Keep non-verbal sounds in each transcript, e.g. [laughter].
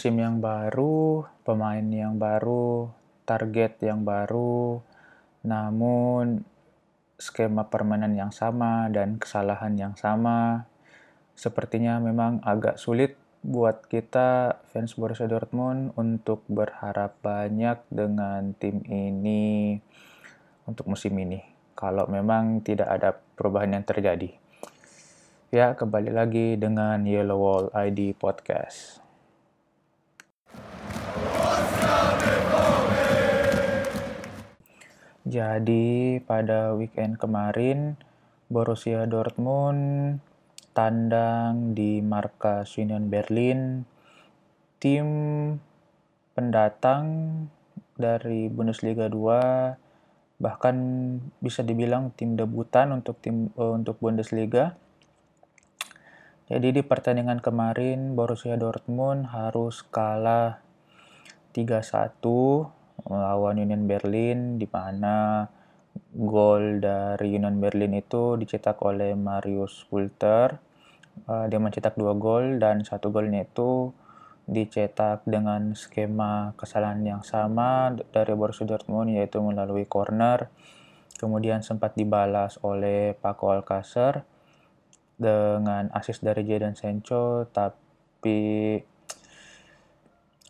musim yang baru, pemain yang baru, target yang baru, namun skema permainan yang sama dan kesalahan yang sama. Sepertinya memang agak sulit buat kita fans Borussia Dortmund untuk berharap banyak dengan tim ini untuk musim ini. Kalau memang tidak ada perubahan yang terjadi. Ya, kembali lagi dengan Yellow Wall ID Podcast. Jadi pada weekend kemarin Borussia Dortmund tandang di markas Union Berlin tim pendatang dari Bundesliga 2 bahkan bisa dibilang tim debutan untuk tim uh, untuk Bundesliga. Jadi di pertandingan kemarin Borussia Dortmund harus kalah 3-1 melawan Union Berlin di mana gol dari Union Berlin itu dicetak oleh Marius Wulter. Uh, dia mencetak dua gol dan satu golnya itu dicetak dengan skema kesalahan yang sama dari Borussia Dortmund yaitu melalui corner. Kemudian sempat dibalas oleh Paco Alcacer dengan asis dari Jadon Sancho tapi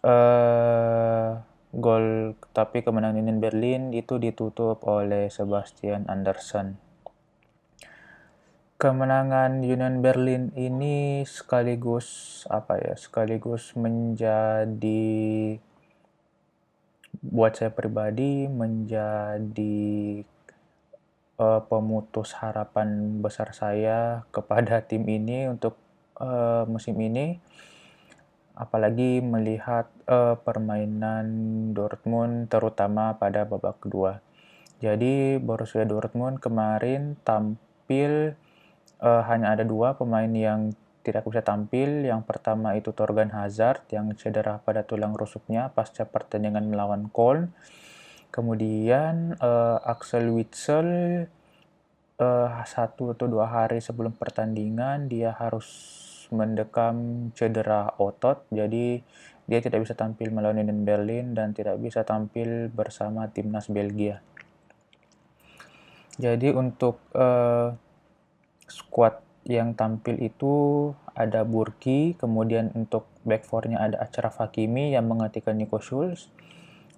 uh, Gol tapi kemenangan Union Berlin itu ditutup oleh Sebastian Anderson. Kemenangan Union Berlin ini sekaligus apa ya? Sekaligus menjadi buat saya pribadi menjadi uh, pemutus harapan besar saya kepada tim ini untuk uh, musim ini apalagi melihat uh, permainan Dortmund terutama pada babak kedua. Jadi Borussia Dortmund kemarin tampil uh, hanya ada dua pemain yang tidak bisa tampil. Yang pertama itu Torgan Hazard yang cedera pada tulang rusuknya pasca pertandingan melawan Köln. Kemudian uh, Axel Witsel uh, satu atau dua hari sebelum pertandingan dia harus mendekam cedera otot, jadi dia tidak bisa tampil melawan Union Berlin dan tidak bisa tampil bersama timnas Belgia. Jadi untuk uh, squad yang tampil itu ada Burki, kemudian untuk back four-nya ada Achraf Hakimi yang menggantikan Nico Schulz,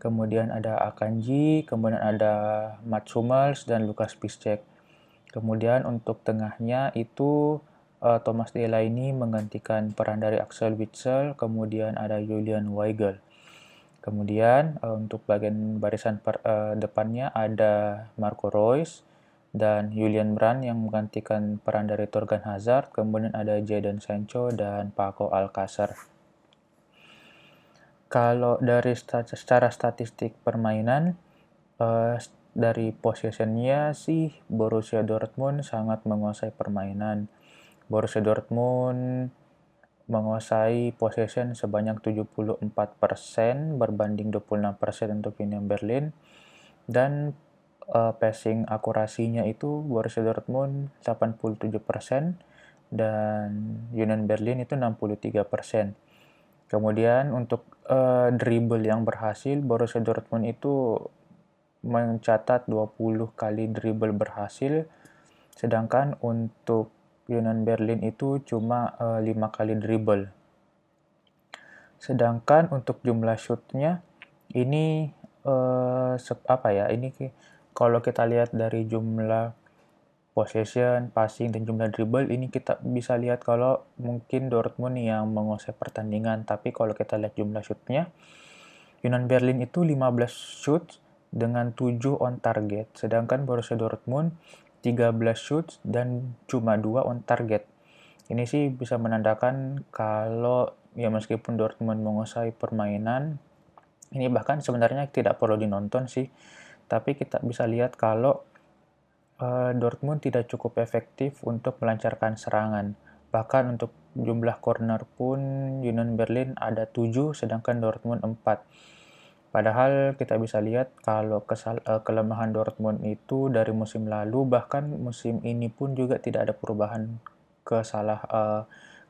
kemudian ada Akanji, kemudian ada Mats Hummels dan Lukas Piszczek. Kemudian untuk tengahnya itu uh, Thomas Delaney menggantikan peran dari Axel Witsel, kemudian ada Julian Weigel. Kemudian uh, untuk bagian barisan per, uh, depannya ada Marco Reus dan Julian Brand yang menggantikan peran dari Torgan Hazard, kemudian ada Jadon Sancho dan Paco Alcacer. Kalau dari secara statistik permainan, uh, dari possessionnya sih Borussia Dortmund sangat menguasai permainan Borussia Dortmund menguasai possession sebanyak 74% berbanding 26% untuk Union Berlin dan uh, passing akurasinya itu Borussia Dortmund 87% dan Union Berlin itu 63%. Kemudian untuk uh, dribble yang berhasil Borussia Dortmund itu mencatat 20 kali dribble berhasil sedangkan untuk Union Berlin itu cuma eh, 5 kali dribble. Sedangkan untuk jumlah shootnya ini uh, apa ya? Ini kalau kita lihat dari jumlah possession, passing dan jumlah dribble ini kita bisa lihat kalau mungkin Dortmund yang menguasai pertandingan, tapi kalau kita lihat jumlah shootnya Union Berlin itu 15 shoot dengan 7 on target, sedangkan Borussia Dortmund 13 shoots dan cuma 2 on target. Ini sih bisa menandakan kalau ya meskipun Dortmund menguasai permainan, ini bahkan sebenarnya tidak perlu dinonton sih, tapi kita bisa lihat kalau uh, Dortmund tidak cukup efektif untuk melancarkan serangan. Bahkan untuk jumlah corner pun Union Berlin ada 7 sedangkan Dortmund 4 Padahal kita bisa lihat kalau kesal, uh, kelemahan Dortmund itu dari musim lalu bahkan musim ini pun juga tidak ada perubahan kesalah uh,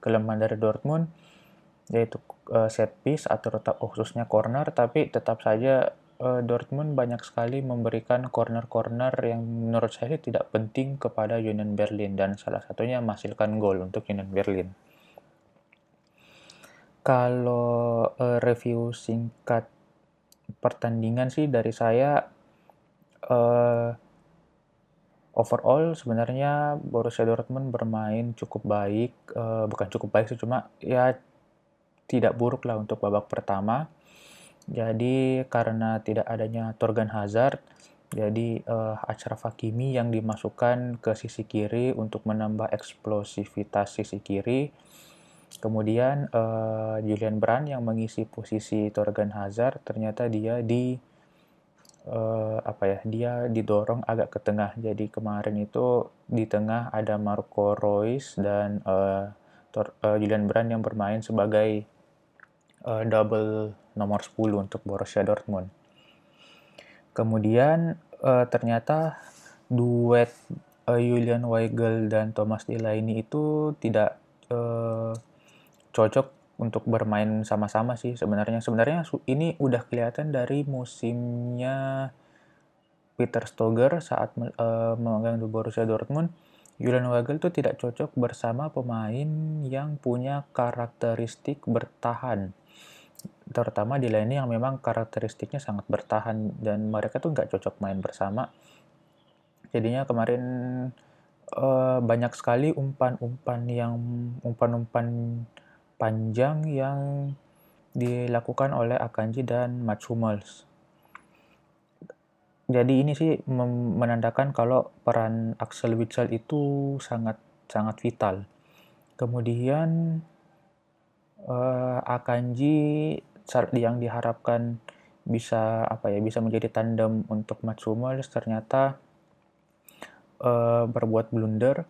kelemahan dari Dortmund yaitu uh, set piece atau tetap khususnya corner, tapi tetap saja uh, Dortmund banyak sekali memberikan corner-corner yang menurut saya tidak penting kepada Union Berlin dan salah satunya menghasilkan gol untuk Union Berlin. Kalau uh, review singkat pertandingan sih dari saya uh, overall sebenarnya Borussia Dortmund bermain cukup baik, uh, bukan cukup baik sih cuma ya tidak buruk lah untuk babak pertama jadi karena tidak adanya Torgan Hazard, jadi uh, Achraf Hakimi yang dimasukkan ke sisi kiri untuk menambah eksplosivitas sisi kiri. Kemudian uh, Julian Brand yang mengisi posisi Torgan Hazard ternyata dia di uh, apa ya dia didorong agak ke tengah. Jadi kemarin itu di tengah ada Marco Reus dan uh, Tor, uh, Julian Brand yang bermain sebagai uh, double nomor 10 untuk Borussia Dortmund. Kemudian uh, ternyata duet uh, Julian Weigel dan Thomas Delaney itu tidak uh, cocok untuk bermain sama-sama sih sebenarnya. Sebenarnya ini udah kelihatan dari musimnya Peter Stoger saat uh, memegang di Borussia Dortmund. Julian Weigel itu tidak cocok bersama pemain yang punya karakteristik bertahan terutama di lane yang memang karakteristiknya sangat bertahan dan mereka tuh nggak cocok main bersama. Jadinya kemarin uh, banyak sekali umpan-umpan yang umpan-umpan panjang yang dilakukan oleh Akanji dan Mats Hummels. Jadi ini sih menandakan kalau peran Axel Witsel itu sangat sangat vital. Kemudian uh, Akanji yang diharapkan bisa apa ya bisa menjadi tandem untuk Matsumos ternyata uh, berbuat blunder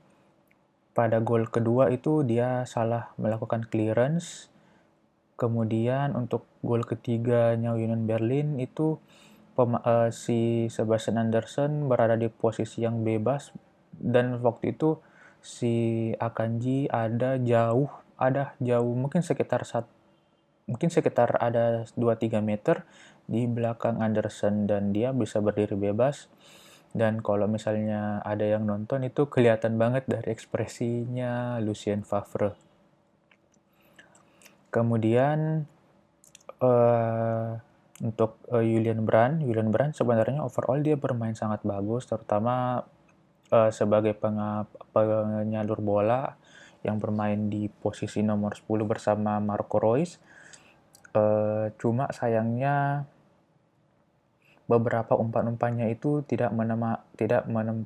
pada gol kedua itu dia salah melakukan clearance. Kemudian untuk gol ketiganya Union Berlin itu uh, si Sebastian Anderson berada di posisi yang bebas. Dan waktu itu si Akanji ada jauh ada jauh mungkin sekitar satu mungkin sekitar ada 2-3 meter di belakang Anderson dan dia bisa berdiri bebas dan kalau misalnya ada yang nonton itu kelihatan banget dari ekspresinya Lucien Favre. Kemudian uh, untuk uh, Julian Brand, Julian Brand sebenarnya overall dia bermain sangat bagus, terutama uh, sebagai penyalur bola yang bermain di posisi nomor 10 bersama Marco Reus Uh, cuma sayangnya beberapa umpan-umpannya itu tidak menema, tidak menem,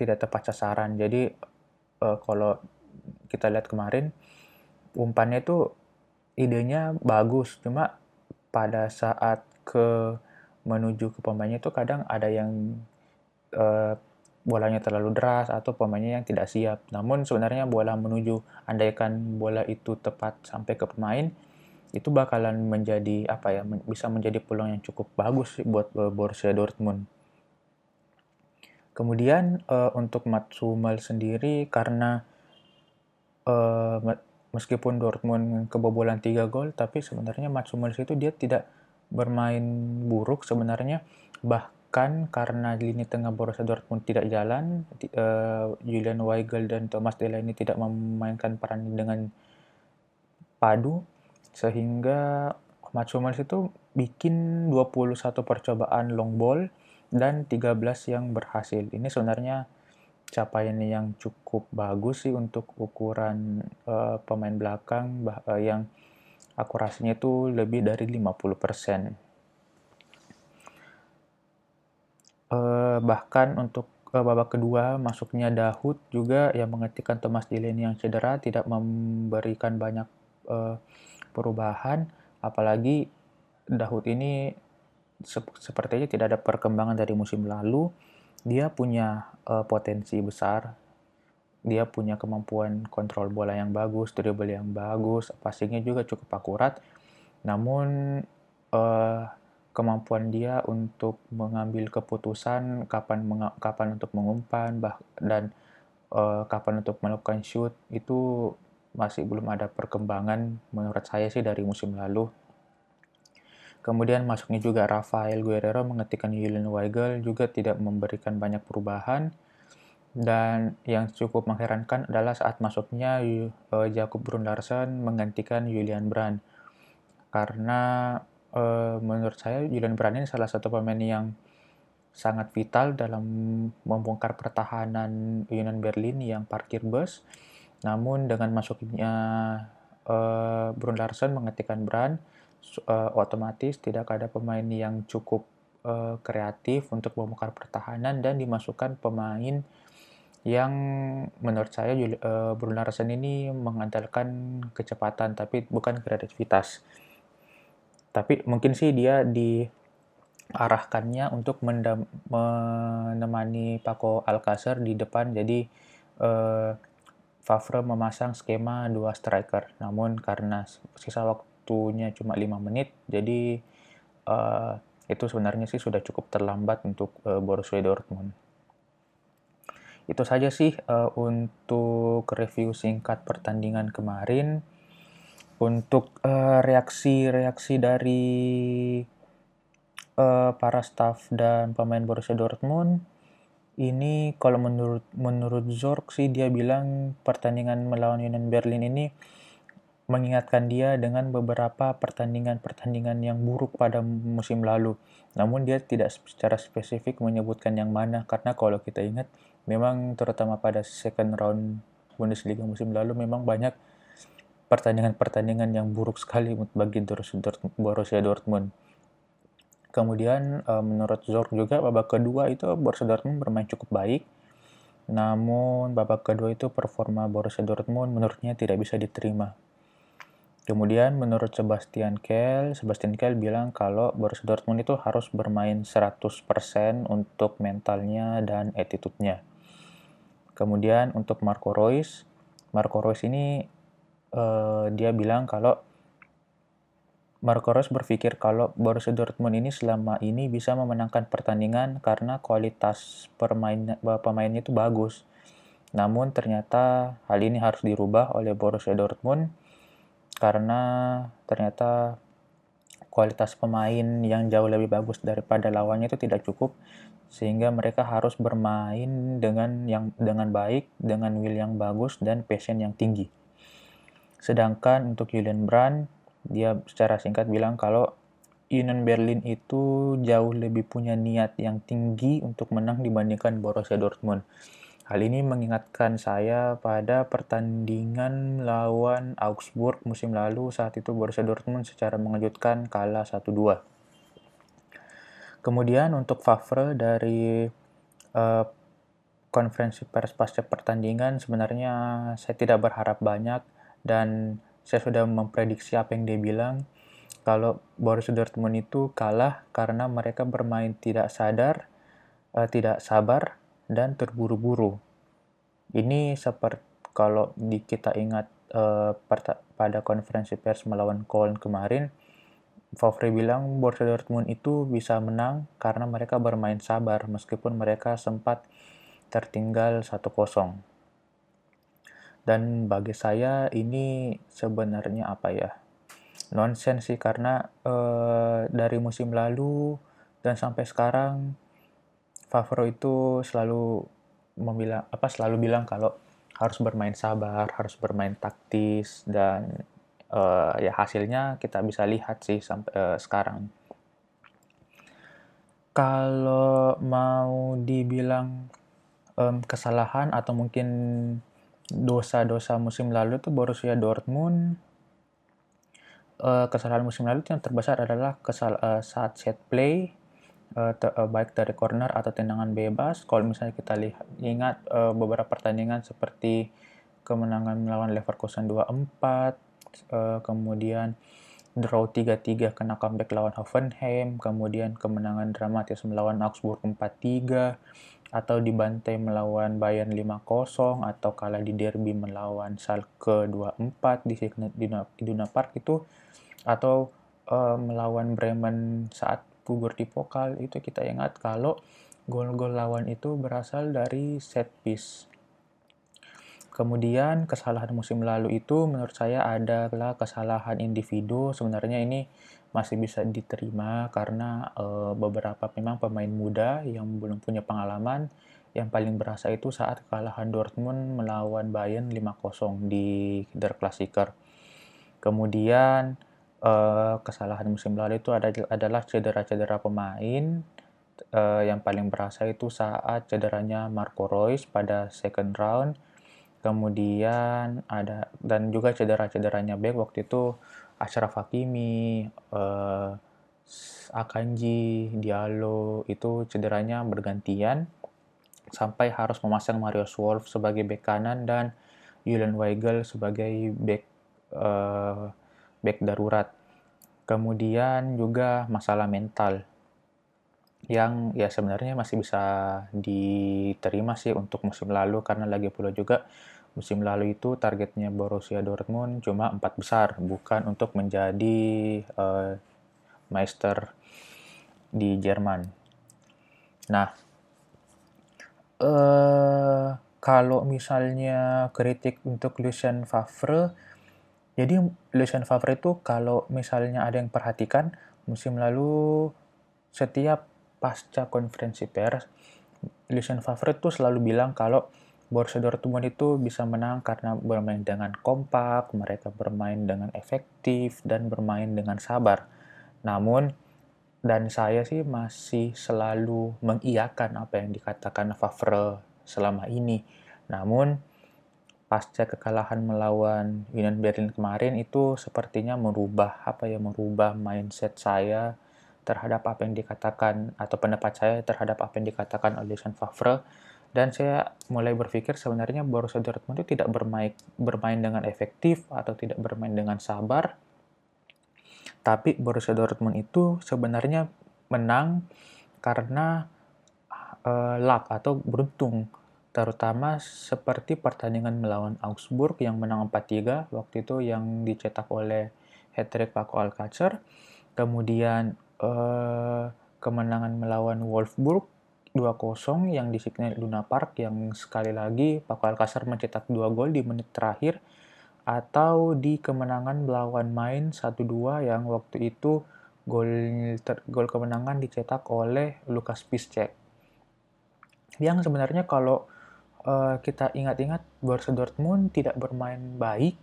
tidak tepat sasaran. Jadi uh, kalau kita lihat kemarin umpannya itu idenya bagus, cuma pada saat ke menuju ke pemainnya itu kadang ada yang uh, bolanya terlalu deras atau pemainnya yang tidak siap. Namun sebenarnya bola menuju andaikan bola itu tepat sampai ke pemain itu bakalan menjadi apa ya bisa menjadi peluang yang cukup bagus buat uh, Borussia Dortmund. Kemudian uh, untuk Matsumal sendiri karena uh, meskipun Dortmund kebobolan 3 gol tapi sebenarnya Matsumal itu dia tidak bermain buruk sebenarnya bahkan karena lini tengah Borussia Dortmund tidak jalan uh, Julian Weigel dan Thomas Delaney tidak memainkan peran dengan padu sehingga Mats Hummels itu bikin 21 percobaan long ball dan 13 yang berhasil. Ini sebenarnya capaian yang cukup bagus sih untuk ukuran uh, pemain belakang uh, yang akurasinya itu lebih dari 50%. Uh, bahkan untuk uh, babak kedua masuknya Dahut juga yang mengetikkan Thomas Delaney yang cedera tidak memberikan banyak uh, perubahan, apalagi Dahut ini sepertinya tidak ada perkembangan dari musim lalu. Dia punya uh, potensi besar, dia punya kemampuan kontrol bola yang bagus, dribble yang bagus, passingnya juga cukup akurat. Namun uh, kemampuan dia untuk mengambil keputusan kapan kapan untuk mengumpan bah dan uh, kapan untuk melakukan shoot itu masih belum ada perkembangan menurut saya sih dari musim lalu. Kemudian masuknya juga Rafael Guerrero menggantikan Julian Weigel juga tidak memberikan banyak perubahan. Dan yang cukup mengherankan adalah saat masuknya uh, Jakob Brundarsen menggantikan Julian Brand. Karena uh, menurut saya Julian Brand ini salah satu pemain yang sangat vital dalam membongkar pertahanan Union Berlin yang parkir bus. Namun dengan masuknya uh, Brun Larsen menggantikan Brand, uh, otomatis tidak ada pemain yang cukup uh, kreatif untuk membongkar pertahanan dan dimasukkan pemain yang menurut saya uh, Bruno Larsen ini mengandalkan kecepatan tapi bukan kreativitas. Tapi mungkin sih dia diarahkannya untuk menemani Paco Alcacer di depan jadi uh, Favre memasang skema dua striker. Namun karena sisa waktunya cuma 5 menit jadi uh, itu sebenarnya sih sudah cukup terlambat untuk uh, Borussia Dortmund. Itu saja sih uh, untuk review singkat pertandingan kemarin. Untuk reaksi-reaksi uh, dari uh, para staff dan pemain Borussia Dortmund, ini kalau menurut menurut Zork sih dia bilang pertandingan melawan Union Berlin ini mengingatkan dia dengan beberapa pertandingan-pertandingan yang buruk pada musim lalu. Namun dia tidak secara spesifik menyebutkan yang mana karena kalau kita ingat memang terutama pada second round Bundesliga musim lalu memang banyak pertandingan-pertandingan yang buruk sekali bagi Borussia Dortmund. Kemudian uh, menurut Zorc juga babak kedua itu Borussia Dortmund bermain cukup baik. Namun babak kedua itu performa Borussia Dortmund menurutnya tidak bisa diterima. Kemudian menurut Sebastian Kehl, Sebastian Kehl bilang kalau Borussia Dortmund itu harus bermain 100% untuk mentalnya dan attitude-nya. Kemudian untuk Marco Reus, Marco Reus ini uh, dia bilang kalau Marco Reus berpikir kalau Borussia Dortmund ini selama ini bisa memenangkan pertandingan karena kualitas permain, pemainnya itu bagus. Namun ternyata hal ini harus dirubah oleh Borussia Dortmund karena ternyata kualitas pemain yang jauh lebih bagus daripada lawannya itu tidak cukup sehingga mereka harus bermain dengan yang dengan baik, dengan will yang bagus dan passion yang tinggi. Sedangkan untuk Julian Brand, dia secara singkat bilang kalau Union Berlin itu jauh lebih punya niat yang tinggi untuk menang dibandingkan Borussia Dortmund. Hal ini mengingatkan saya pada pertandingan lawan Augsburg musim lalu saat itu Borussia Dortmund secara mengejutkan kalah 1-2. Kemudian untuk Favre dari uh, konferensi pers pasca pertandingan sebenarnya saya tidak berharap banyak dan saya sudah memprediksi apa yang dia bilang kalau Borussia Dortmund itu kalah karena mereka bermain tidak sadar, uh, tidak sabar, dan terburu-buru. Ini seperti kalau di, kita ingat uh, pada konferensi pers melawan Köln kemarin, Favre bilang Borussia Dortmund itu bisa menang karena mereka bermain sabar meskipun mereka sempat tertinggal 1-0. Dan bagi saya ini sebenarnya apa ya? Nonsens sih karena uh, dari musim lalu dan sampai sekarang Favre itu selalu membilang apa selalu bilang kalau harus bermain sabar, harus bermain taktis dan uh, ya hasilnya kita bisa lihat sih sampai uh, sekarang. Kalau mau dibilang um, kesalahan atau mungkin dosa-dosa musim lalu itu Borussia Dortmund uh, kesalahan musim lalu yang terbesar adalah kesal uh, saat set play uh, uh, baik dari corner atau tendangan bebas. Kalau misalnya kita lihat ingat uh, beberapa pertandingan seperti kemenangan melawan Leverkusen 2-4, uh, kemudian draw 3-3 kena comeback lawan Hoffenheim, kemudian kemenangan dramatis melawan Augsburg 4-3, atau dibantai melawan Bayern 5-0, atau kalah di derby melawan Schalke 2-4 di Iduna Park itu, atau uh, melawan Bremen saat gugur di pokal itu kita ingat kalau gol-gol lawan itu berasal dari set piece. Kemudian kesalahan musim lalu itu menurut saya adalah kesalahan individu. Sebenarnya ini masih bisa diterima karena uh, beberapa memang pemain muda yang belum punya pengalaman yang paling berasa itu saat kekalahan Dortmund melawan Bayern 5-0 di Der Klassiker. Kemudian uh, kesalahan musim lalu itu ada, adalah cedera-cedera pemain. Uh, yang paling berasa itu saat cederanya Marco Reus pada second round kemudian ada dan juga cedera-cederanya back waktu itu Ashraf Hakimi, uh, Akanji, Diallo itu cederanya bergantian sampai harus memasang Mario Wolf sebagai bek kanan dan Julian Weigel sebagai bek uh, bek darurat. Kemudian juga masalah mental yang ya sebenarnya masih bisa diterima sih untuk musim lalu karena lagi pula juga musim lalu itu targetnya Borussia Dortmund cuma empat besar, bukan untuk menjadi uh, Meister di Jerman. Nah, uh, kalau misalnya kritik untuk Lucien Favre, jadi Lucien Favre itu kalau misalnya ada yang perhatikan musim lalu setiap pasca konferensi pers, Lucien Favre itu selalu bilang kalau Borussia Dortmund itu bisa menang karena bermain dengan kompak, mereka bermain dengan efektif, dan bermain dengan sabar. Namun, dan saya sih masih selalu mengiyakan apa yang dikatakan Favre selama ini. Namun, pasca kekalahan melawan Union Berlin kemarin itu sepertinya merubah apa ya merubah mindset saya terhadap apa yang dikatakan atau pendapat saya terhadap apa yang dikatakan oleh Lucien Favre dan saya mulai berpikir sebenarnya Borussia Dortmund itu tidak bermain bermain dengan efektif atau tidak bermain dengan sabar. Tapi Borussia Dortmund itu sebenarnya menang karena uh, luck atau beruntung terutama seperti pertandingan melawan Augsburg yang menang 4-3 waktu itu yang dicetak oleh hat-trick Paco Alcacer kemudian uh, kemenangan melawan Wolfsburg 2-0 yang di Signal Luna Park yang sekali lagi Paco Alcacer mencetak dua gol di menit terakhir atau di kemenangan melawan main 1-2 yang waktu itu gol gol kemenangan dicetak oleh Lukas Piszczek. Yang sebenarnya kalau uh, kita ingat-ingat Borussia Dortmund tidak bermain baik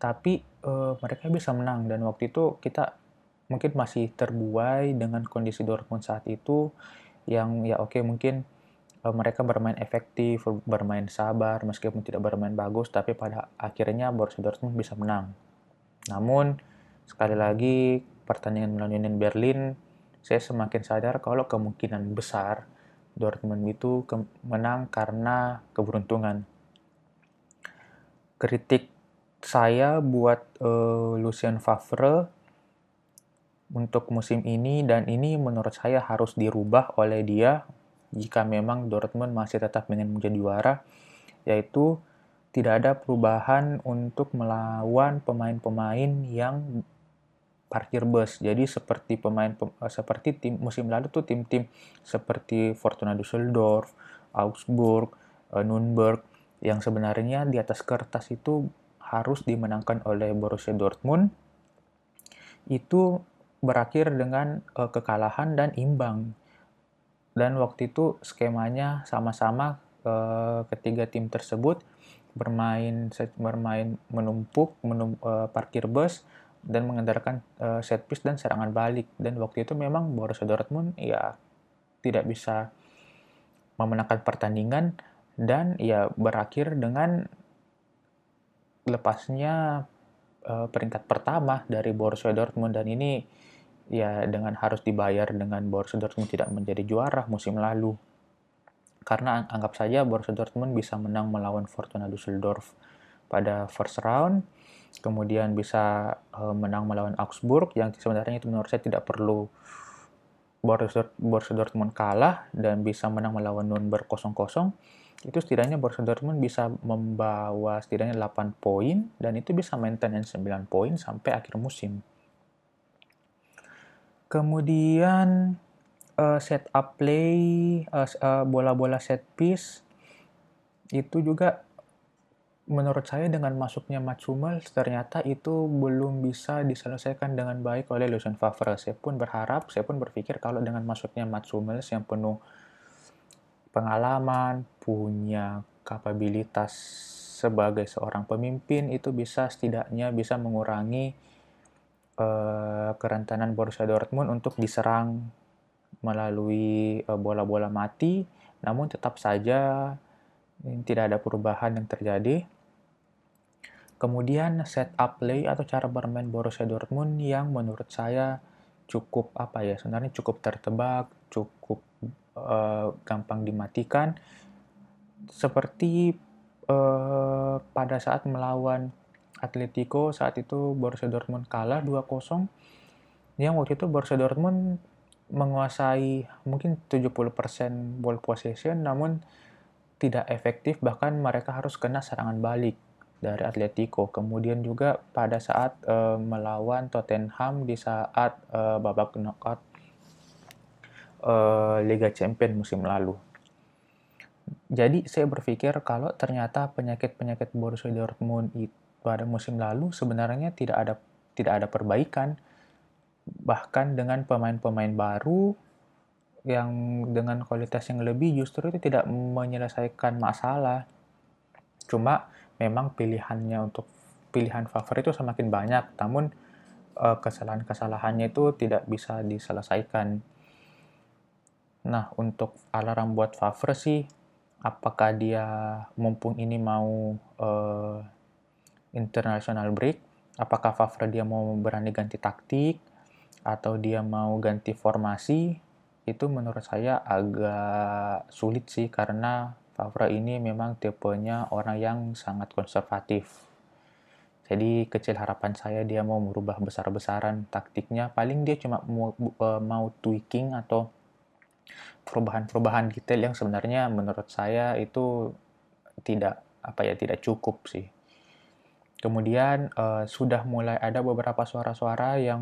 tapi uh, mereka bisa menang dan waktu itu kita mungkin masih terbuai dengan kondisi Dortmund saat itu yang ya oke okay, mungkin uh, mereka bermain efektif, bermain sabar meskipun tidak bermain bagus tapi pada akhirnya Borussia Dortmund bisa menang. Namun sekali lagi pertandingan melawan Union Berlin saya semakin sadar kalau kemungkinan besar Dortmund itu menang karena keberuntungan. Kritik saya buat uh, Lucien Favre untuk musim ini dan ini menurut saya harus dirubah oleh dia jika memang Dortmund masih tetap ingin menjadi juara yaitu tidak ada perubahan untuk melawan pemain-pemain yang parkir bus. Jadi seperti pemain eh, seperti tim musim lalu tuh tim-tim seperti Fortuna Düsseldorf, Augsburg, eh, Nürnberg yang sebenarnya di atas kertas itu harus dimenangkan oleh Borussia Dortmund itu berakhir dengan uh, kekalahan dan imbang. Dan waktu itu skemanya sama-sama uh, ketiga tim tersebut bermain bermain menumpuk menum, uh, parkir bus dan mengandalkan uh, set piece dan serangan balik. Dan waktu itu memang Borussia Dortmund ya tidak bisa memenangkan pertandingan dan ya berakhir dengan lepasnya uh, peringkat pertama dari Borussia Dortmund dan ini ya dengan harus dibayar dengan Borussia Dortmund tidak menjadi juara musim lalu. Karena anggap saja Borussia Dortmund bisa menang melawan Fortuna Düsseldorf pada first round, kemudian bisa uh, menang melawan Augsburg yang sebenarnya itu menurut saya tidak perlu Borussia, Borussia Dortmund kalah dan bisa menang melawan Nürnberg 0-0 itu setidaknya Borussia Dortmund bisa membawa setidaknya 8 poin dan itu bisa maintenance 9 poin sampai akhir musim. Kemudian uh, set up play, uh, uh, bola-bola set piece itu juga menurut saya dengan masuknya Mats Hummels ternyata itu belum bisa diselesaikan dengan baik oleh Lucien Favre. Saya pun berharap, saya pun berpikir kalau dengan masuknya Mats Hummels yang penuh pengalaman, punya kapabilitas sebagai seorang pemimpin itu bisa setidaknya bisa mengurangi uh, kerentanan Borussia Dortmund untuk diserang melalui uh, bola-bola mati, namun tetap saja tidak ada perubahan yang terjadi. Kemudian setup play atau cara bermain Borussia Dortmund yang menurut saya cukup apa ya sebenarnya cukup tertebak, cukup uh, gampang dimatikan. Seperti uh, pada saat melawan Atletico saat itu Borussia Dortmund kalah 2-0 yang waktu itu Borussia Dortmund menguasai mungkin 70% ball possession namun tidak efektif bahkan mereka harus kena serangan balik dari Atletico. Kemudian juga pada saat uh, melawan Tottenham di saat uh, babak knockout uh, Liga Champions musim lalu. Jadi saya berpikir kalau ternyata penyakit-penyakit Borussia Dortmund itu pada musim lalu sebenarnya tidak ada tidak ada perbaikan. Bahkan dengan pemain-pemain baru yang dengan kualitas yang lebih justru itu tidak menyelesaikan masalah. Cuma memang pilihannya untuk pilihan favorit itu semakin banyak. Namun eh, kesalahan-kesalahannya itu tidak bisa diselesaikan. Nah untuk alarm buat Favre sih apakah dia mumpung ini mau uh, international break, apakah Favre dia mau berani ganti taktik atau dia mau ganti formasi, itu menurut saya agak sulit sih karena Favre ini memang tipenya orang yang sangat konservatif. Jadi kecil harapan saya dia mau merubah besar-besaran taktiknya. Paling dia cuma mau, e, mau tweaking atau perubahan-perubahan detail yang sebenarnya menurut saya itu tidak apa ya tidak cukup sih. Kemudian uh, sudah mulai ada beberapa suara-suara yang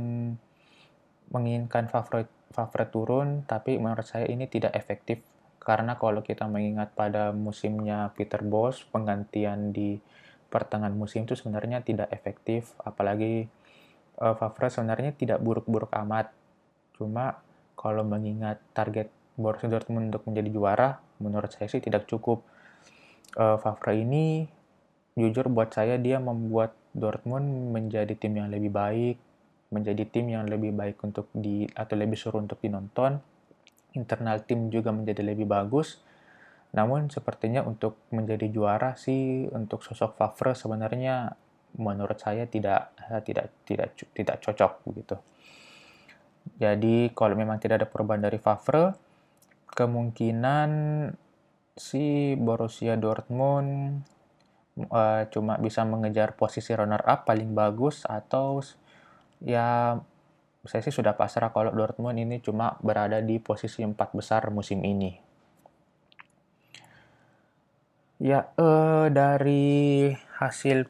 menginginkan favorit turun, tapi menurut saya ini tidak efektif karena kalau kita mengingat pada musimnya Peter Bosz, penggantian di pertengahan musim itu sebenarnya tidak efektif, apalagi uh, Favre sebenarnya tidak buruk-buruk amat. Cuma kalau mengingat target Borussia Dortmund untuk menjadi juara, menurut saya sih tidak cukup. Uh, Favre ini jujur buat saya dia membuat Dortmund menjadi tim yang lebih baik, menjadi tim yang lebih baik untuk di atau lebih seru untuk dinonton. Internal tim juga menjadi lebih bagus. Namun sepertinya untuk menjadi juara sih untuk sosok Favre sebenarnya menurut saya tidak tidak tidak tidak cocok begitu. Jadi kalau memang tidak ada perubahan dari Favre, kemungkinan si Borussia Dortmund uh, cuma bisa mengejar posisi runner up paling bagus atau ya saya sih sudah pasrah kalau Dortmund ini cuma berada di posisi empat besar musim ini. Ya, uh, dari hasil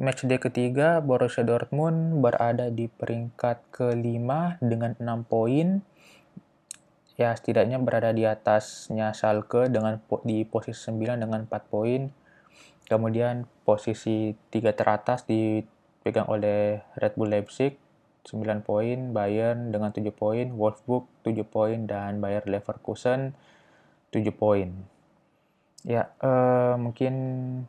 match day ketiga, Borussia Dortmund berada di peringkat kelima dengan 6 poin. Ya, setidaknya berada di atasnya Schalke dengan di posisi 9 dengan 4 poin. Kemudian posisi tiga teratas dipegang oleh Red Bull Leipzig 9 poin, Bayern dengan 7 poin, Wolfsburg 7 poin, dan Bayer Leverkusen 7 poin. Ya, uh, mungkin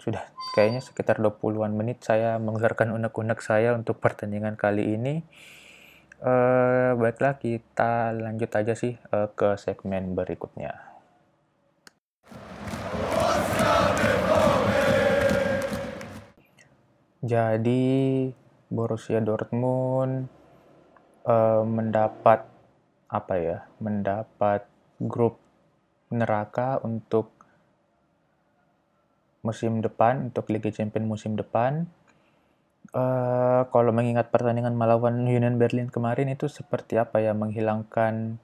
sudah kayaknya sekitar 20-an menit saya mengeluarkan unek-unek saya untuk pertandingan kali ini. Uh, baiklah, kita lanjut aja sih uh, ke segmen berikutnya. Jadi Borussia Dortmund uh, mendapat apa ya? Mendapat grup neraka untuk musim depan untuk Liga Champions musim depan. Uh, kalau mengingat pertandingan melawan Union Berlin kemarin itu seperti apa ya menghilangkan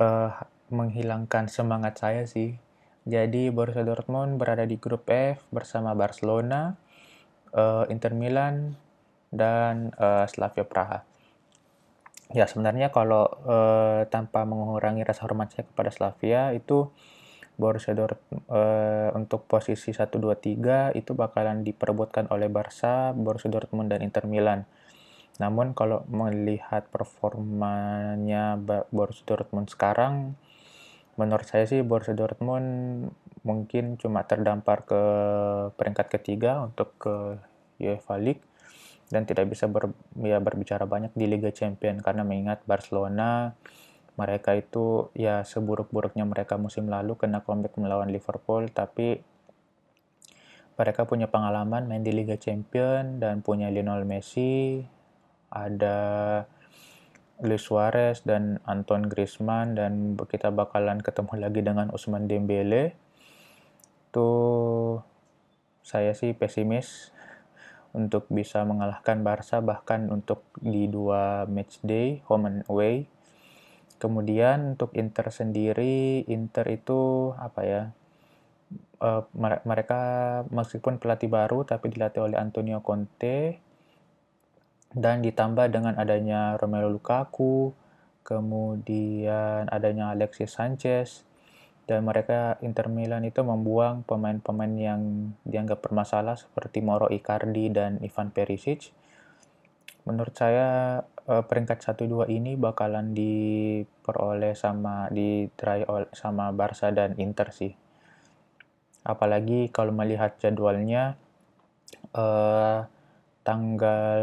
uh, menghilangkan semangat saya sih jadi Borussia Dortmund berada di grup F bersama Barcelona, uh, Inter Milan, dan uh, Slavia Praha. Ya sebenarnya kalau uh, tanpa mengurangi rasa hormat saya kepada Slavia itu Borussia Dortmund uh, untuk posisi 1 2 3 itu bakalan diperebutkan oleh Barca, Borussia Dortmund dan Inter Milan. Namun kalau melihat performanya Borussia Dortmund sekarang menurut saya sih Borussia Dortmund mungkin cuma terdampar ke peringkat ketiga untuk ke UEFA League dan tidak bisa ber, ya, berbicara banyak di Liga Champions. Karena mengingat Barcelona mereka itu ya seburuk-buruknya mereka musim lalu kena comeback melawan Liverpool tapi mereka punya pengalaman main di Liga Champions dan punya Lionel Messi. Ada Luis Suarez dan Anton Griezmann dan kita bakalan ketemu lagi dengan Usman Dembele tuh saya sih pesimis untuk bisa mengalahkan Barca bahkan untuk di dua match day home and away Kemudian untuk Inter sendiri, Inter itu apa ya? Uh, mereka meskipun pelatih baru tapi dilatih oleh Antonio Conte dan ditambah dengan adanya Romelu Lukaku, kemudian adanya Alexis Sanchez dan mereka Inter Milan itu membuang pemain-pemain yang dianggap bermasalah seperti Moro Icardi dan Ivan Perisic. Menurut saya uh, peringkat 1-2 ini bakalan diperoleh sama diraih sama Barca dan Inter sih. Apalagi kalau melihat jadwalnya uh, tanggal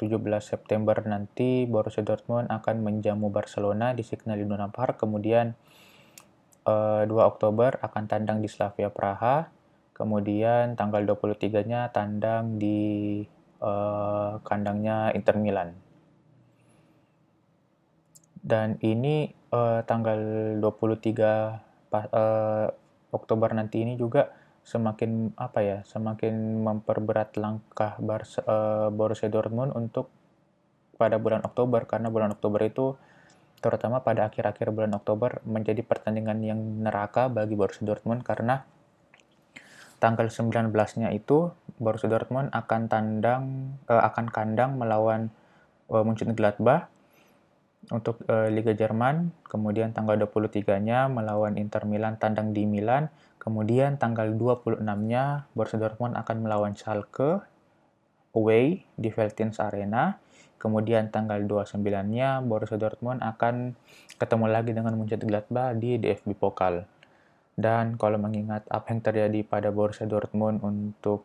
17 September nanti Borussia Dortmund akan menjamu Barcelona di Signal Iduna Park. Kemudian eh, 2 Oktober akan tandang di Slavia Praha. Kemudian tanggal 23-nya tandang di uh, kandangnya Inter Milan dan ini uh, tanggal 23 pas, uh, Oktober nanti ini juga semakin apa ya semakin memperberat langkah Barca, uh, Borussia Dortmund untuk pada bulan Oktober. Karena bulan Oktober itu terutama pada akhir-akhir bulan Oktober menjadi pertandingan yang neraka bagi Borussia Dortmund. Karena tanggal 19-nya itu Borussia Dortmund akan tandang uh, akan kandang melawan uh, Mönchengladbach untuk uh, Liga Jerman, kemudian tanggal 23-nya melawan Inter Milan tandang di Milan, kemudian tanggal 26-nya Borussia Dortmund akan melawan Schalke away di Veltins Arena, kemudian tanggal 29-nya Borussia Dortmund akan ketemu lagi dengan Mönchengladbach di DFB Pokal. Dan kalau mengingat apa yang terjadi pada Borussia Dortmund untuk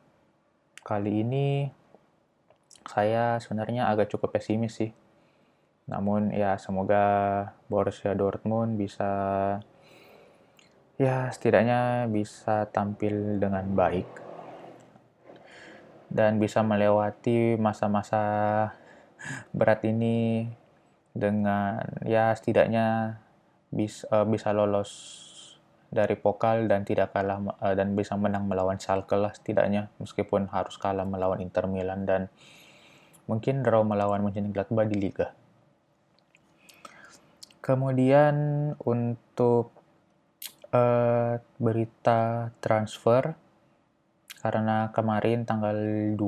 kali ini, saya sebenarnya agak cukup pesimis sih namun ya semoga Borussia Dortmund bisa ya setidaknya bisa tampil dengan baik dan bisa melewati masa-masa berat ini dengan ya setidaknya bisa uh, bisa lolos dari pokal dan tidak kalah uh, dan bisa menang melawan Schalke lah setidaknya meskipun harus kalah melawan Inter Milan dan mungkin draw melawan Mönchengladbach di liga. Kemudian untuk uh, berita transfer karena kemarin tanggal 2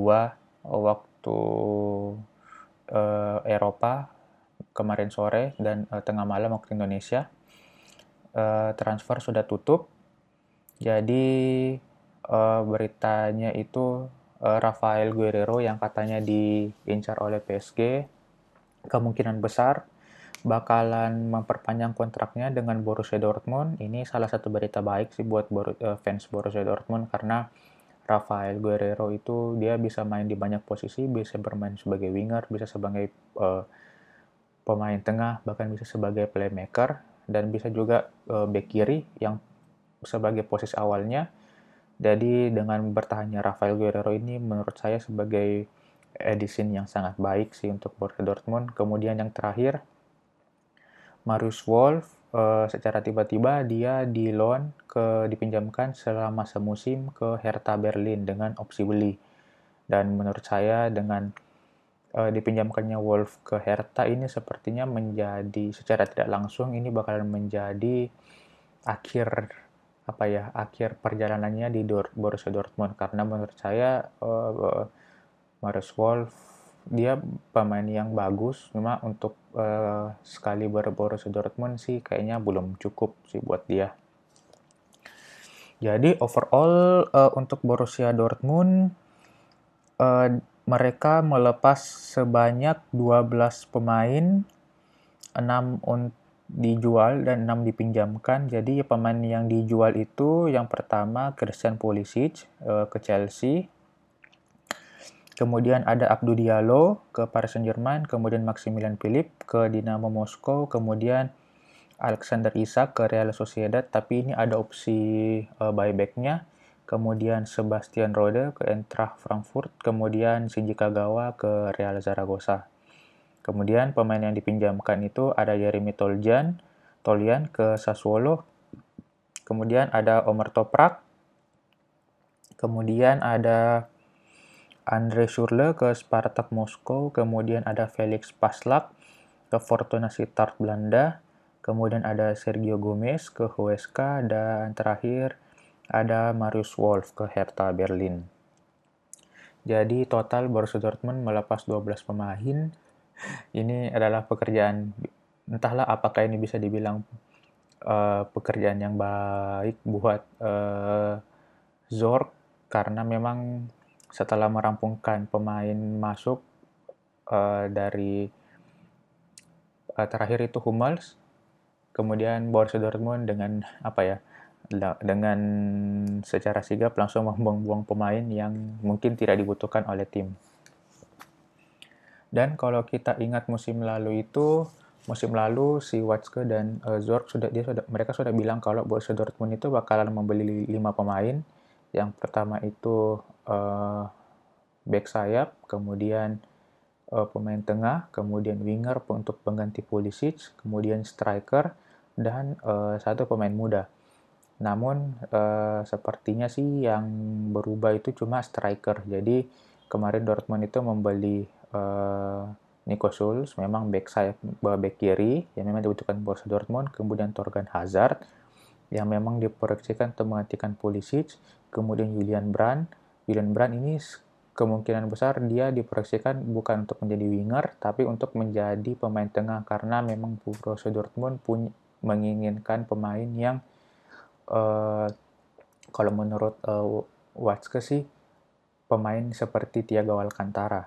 waktu uh, Eropa kemarin sore dan uh, tengah malam waktu Indonesia uh, transfer sudah tutup. Jadi uh, beritanya itu uh, Rafael Guerrero yang katanya diincar oleh PSG kemungkinan besar bakalan memperpanjang kontraknya dengan Borussia Dortmund. Ini salah satu berita baik sih buat uh, fans Borussia Dortmund karena Rafael Guerrero itu dia bisa main di banyak posisi, bisa bermain sebagai winger, bisa sebagai uh, pemain tengah, bahkan bisa sebagai playmaker dan bisa juga uh, back kiri yang sebagai posisi awalnya. Jadi dengan bertahannya Rafael Guerrero ini menurut saya sebagai edisin yang sangat baik sih untuk Borussia Dortmund. Kemudian yang terakhir Marius Wolf uh, secara tiba-tiba dia di loan ke dipinjamkan selama semusim ke Hertha Berlin dengan opsi beli. Dan menurut saya dengan uh, dipinjamkannya Wolf ke Hertha ini sepertinya menjadi secara tidak langsung ini bakalan menjadi akhir apa ya akhir perjalanannya di Dor Borussia Dortmund karena menurut saya uh, Marius Wolf dia pemain yang bagus cuma untuk uh, sekali Borussia Dortmund sih kayaknya belum cukup sih buat dia Jadi overall uh, untuk Borussia Dortmund uh, mereka melepas sebanyak 12 pemain, 6 untuk dijual dan 6 dipinjamkan. Jadi pemain yang dijual itu yang pertama Christian Pulisic uh, ke Chelsea. Kemudian ada Abdou Diallo ke Paris Saint-Germain, kemudian Maximilian Philip ke Dinamo Moskow, kemudian Alexander Isak ke Real Sociedad, tapi ini ada opsi uh, buybacknya. Kemudian Sebastian Rode ke Eintracht Frankfurt, kemudian Shinji Kagawa ke Real Zaragoza. Kemudian pemain yang dipinjamkan itu ada Jeremy Toljan, Tolian ke Sassuolo. Kemudian ada Omer Toprak. Kemudian ada Andre Schurle ke Spartak Moskow. Kemudian ada Felix Paslak ke Fortuna Sittard Belanda. Kemudian ada Sergio Gomez ke HSK dan terakhir ada Marius Wolf ke Hertha Berlin. Jadi total Borussia Dortmund melepas 12 pemain ini adalah pekerjaan entahlah apakah ini bisa dibilang uh, pekerjaan yang baik buat uh, Zork karena memang setelah merampungkan pemain masuk uh, dari uh, terakhir itu Hummels kemudian Borussia Dortmund dengan apa ya dengan secara sigap langsung membuang-buang pemain yang mungkin tidak dibutuhkan oleh tim. Dan kalau kita ingat musim lalu itu, musim lalu si Watzke dan uh, Zorc sudah dia sudah mereka sudah bilang kalau Borussia Dortmund itu bakalan membeli lima pemain. Yang pertama itu uh, back sayap, kemudian uh, pemain tengah, kemudian winger untuk pengganti Pulisic, kemudian striker dan uh, satu pemain muda. Namun uh, sepertinya sih yang berubah itu cuma striker. Jadi kemarin Dortmund itu membeli uh, Nico Schulz memang back sayap back kiri yang memang dibutuhkan Borussia Dortmund, kemudian Torgan Hazard yang memang diproyeksikan untuk menggantikan Pulisic, kemudian Julian Brand. Julian Brand ini kemungkinan besar dia diproyeksikan bukan untuk menjadi winger tapi untuk menjadi pemain tengah karena memang Borussia Dortmund punya menginginkan pemain yang uh, kalau menurut uh, Watzke sih pemain seperti Thiago Alcantara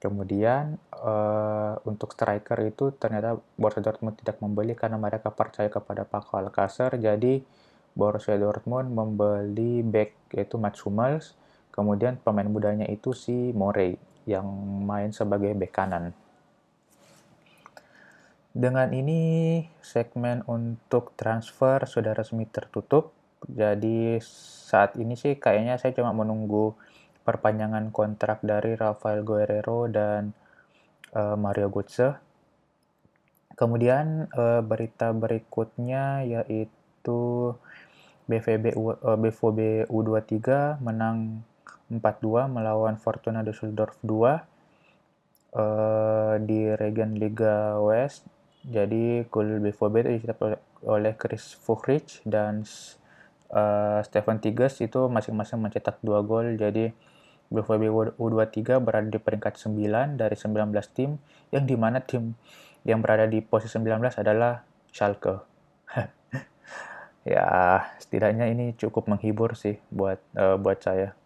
Kemudian uh, untuk striker itu ternyata Borussia Dortmund tidak membeli karena mereka percaya kepada Paco Alcacer. Jadi Borussia Dortmund membeli back yaitu Mats Hummels. Kemudian pemain mudanya itu si Morey yang main sebagai back kanan. Dengan ini segmen untuk transfer sudah resmi tertutup. Jadi saat ini sih kayaknya saya cuma menunggu perpanjangan kontrak dari Rafael Guerrero dan uh, Mario Götze. Kemudian uh, berita berikutnya yaitu BVB U, uh, BVB U23 menang 4-2 melawan Fortuna Düsseldorf 2 uh, di Regen Liga West. Jadi gol BVB itu dicetak oleh Chris Fuchrich dan uh, Stefan Tigges itu masing-masing mencetak dua gol. Jadi BVB U23 berada di peringkat 9 dari 19 tim, yang di mana tim yang berada di posisi 19 adalah Schalke. [laughs] ya, setidaknya ini cukup menghibur sih buat uh, buat saya.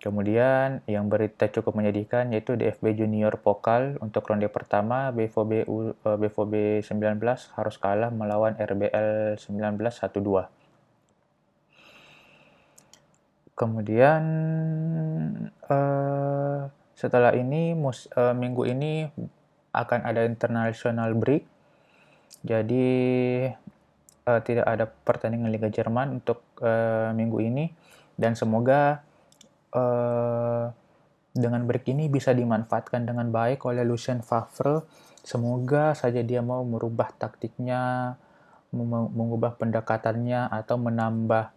Kemudian yang berita cukup menyedihkan yaitu DFB Junior Pokal untuk ronde pertama BVB U, uh, BVB 19 harus kalah melawan RBL 19 1-2. Kemudian uh, setelah ini mus, uh, minggu ini akan ada international break. Jadi uh, tidak ada pertandingan Liga Jerman untuk uh, minggu ini dan semoga uh, dengan break ini bisa dimanfaatkan dengan baik oleh Lucien Favre. Semoga saja dia mau merubah taktiknya, mengubah pendekatannya atau menambah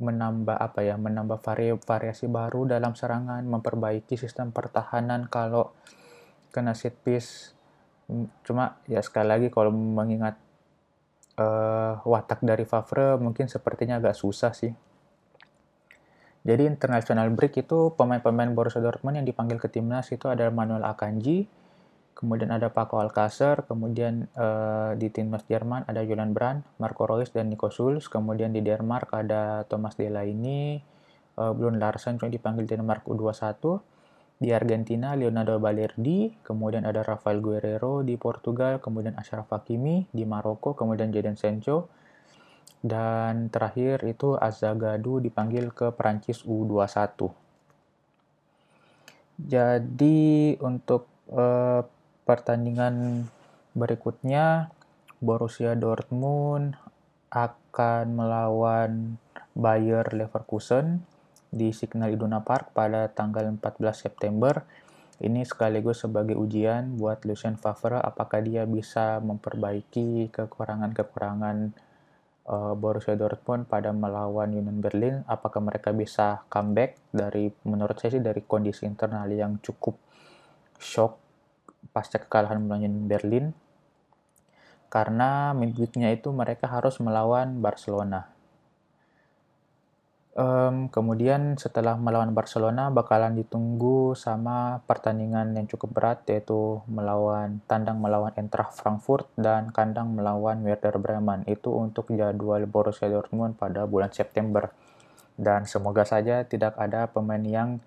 menambah apa ya menambah vari variasi baru dalam serangan memperbaiki sistem pertahanan kalau kena set piece cuma ya sekali lagi kalau mengingat uh, watak dari Favre mungkin sepertinya agak susah sih. Jadi international break itu pemain-pemain Borussia Dortmund yang dipanggil ke timnas itu ada Manuel Akanji kemudian ada Paco Alcacer, kemudian uh, di timnas Jerman ada Julian Brandt, Marco Reus dan Nico Schulz, kemudian di Denmark ada Thomas Delaney, uh, Blund Larsen yang dipanggil Denmark U21, di Argentina Leonardo Balerdi, kemudian ada Rafael Guerrero di Portugal, kemudian Ashraf Hakimi di Maroko, kemudian Jadon Sancho, dan terakhir itu Azagadu dipanggil ke Perancis U21. Jadi untuk uh, pertandingan berikutnya Borussia Dortmund akan melawan Bayer Leverkusen di Signal Iduna Park pada tanggal 14 September. Ini sekaligus sebagai ujian buat Lucien Favre apakah dia bisa memperbaiki kekurangan-kekurangan uh, Borussia Dortmund pada melawan Union Berlin. Apakah mereka bisa comeback dari menurut saya sih dari kondisi internal yang cukup shock pasca kekalahan melawan Berlin karena midweeknya itu mereka harus melawan Barcelona. Um, kemudian setelah melawan Barcelona bakalan ditunggu sama pertandingan yang cukup berat yaitu melawan tandang melawan Eintracht Frankfurt dan kandang melawan Werder Bremen. Itu untuk jadwal Borussia Dortmund pada bulan September. Dan semoga saja tidak ada pemain yang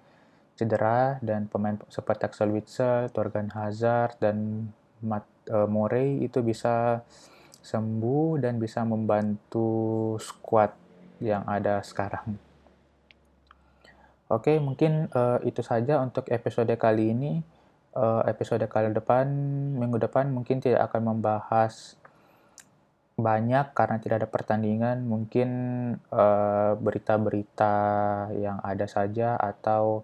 cedera dan pemain seperti Axel Witsel, Torgan Hazard dan Matt uh, Morey itu bisa sembuh dan bisa membantu squad yang ada sekarang. Oke, mungkin uh, itu saja untuk episode kali ini. Uh, episode kali depan, minggu depan mungkin tidak akan membahas banyak karena tidak ada pertandingan. Mungkin berita-berita uh, yang ada saja atau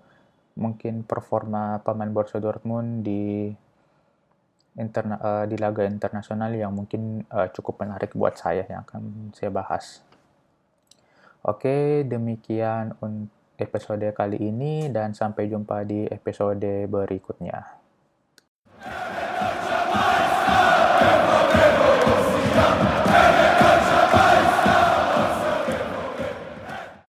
mungkin performa pemain Borussia Dortmund di interna uh, di laga internasional yang mungkin uh, cukup menarik buat saya yang akan saya bahas. Oke, demikian episode kali ini dan sampai jumpa di episode berikutnya.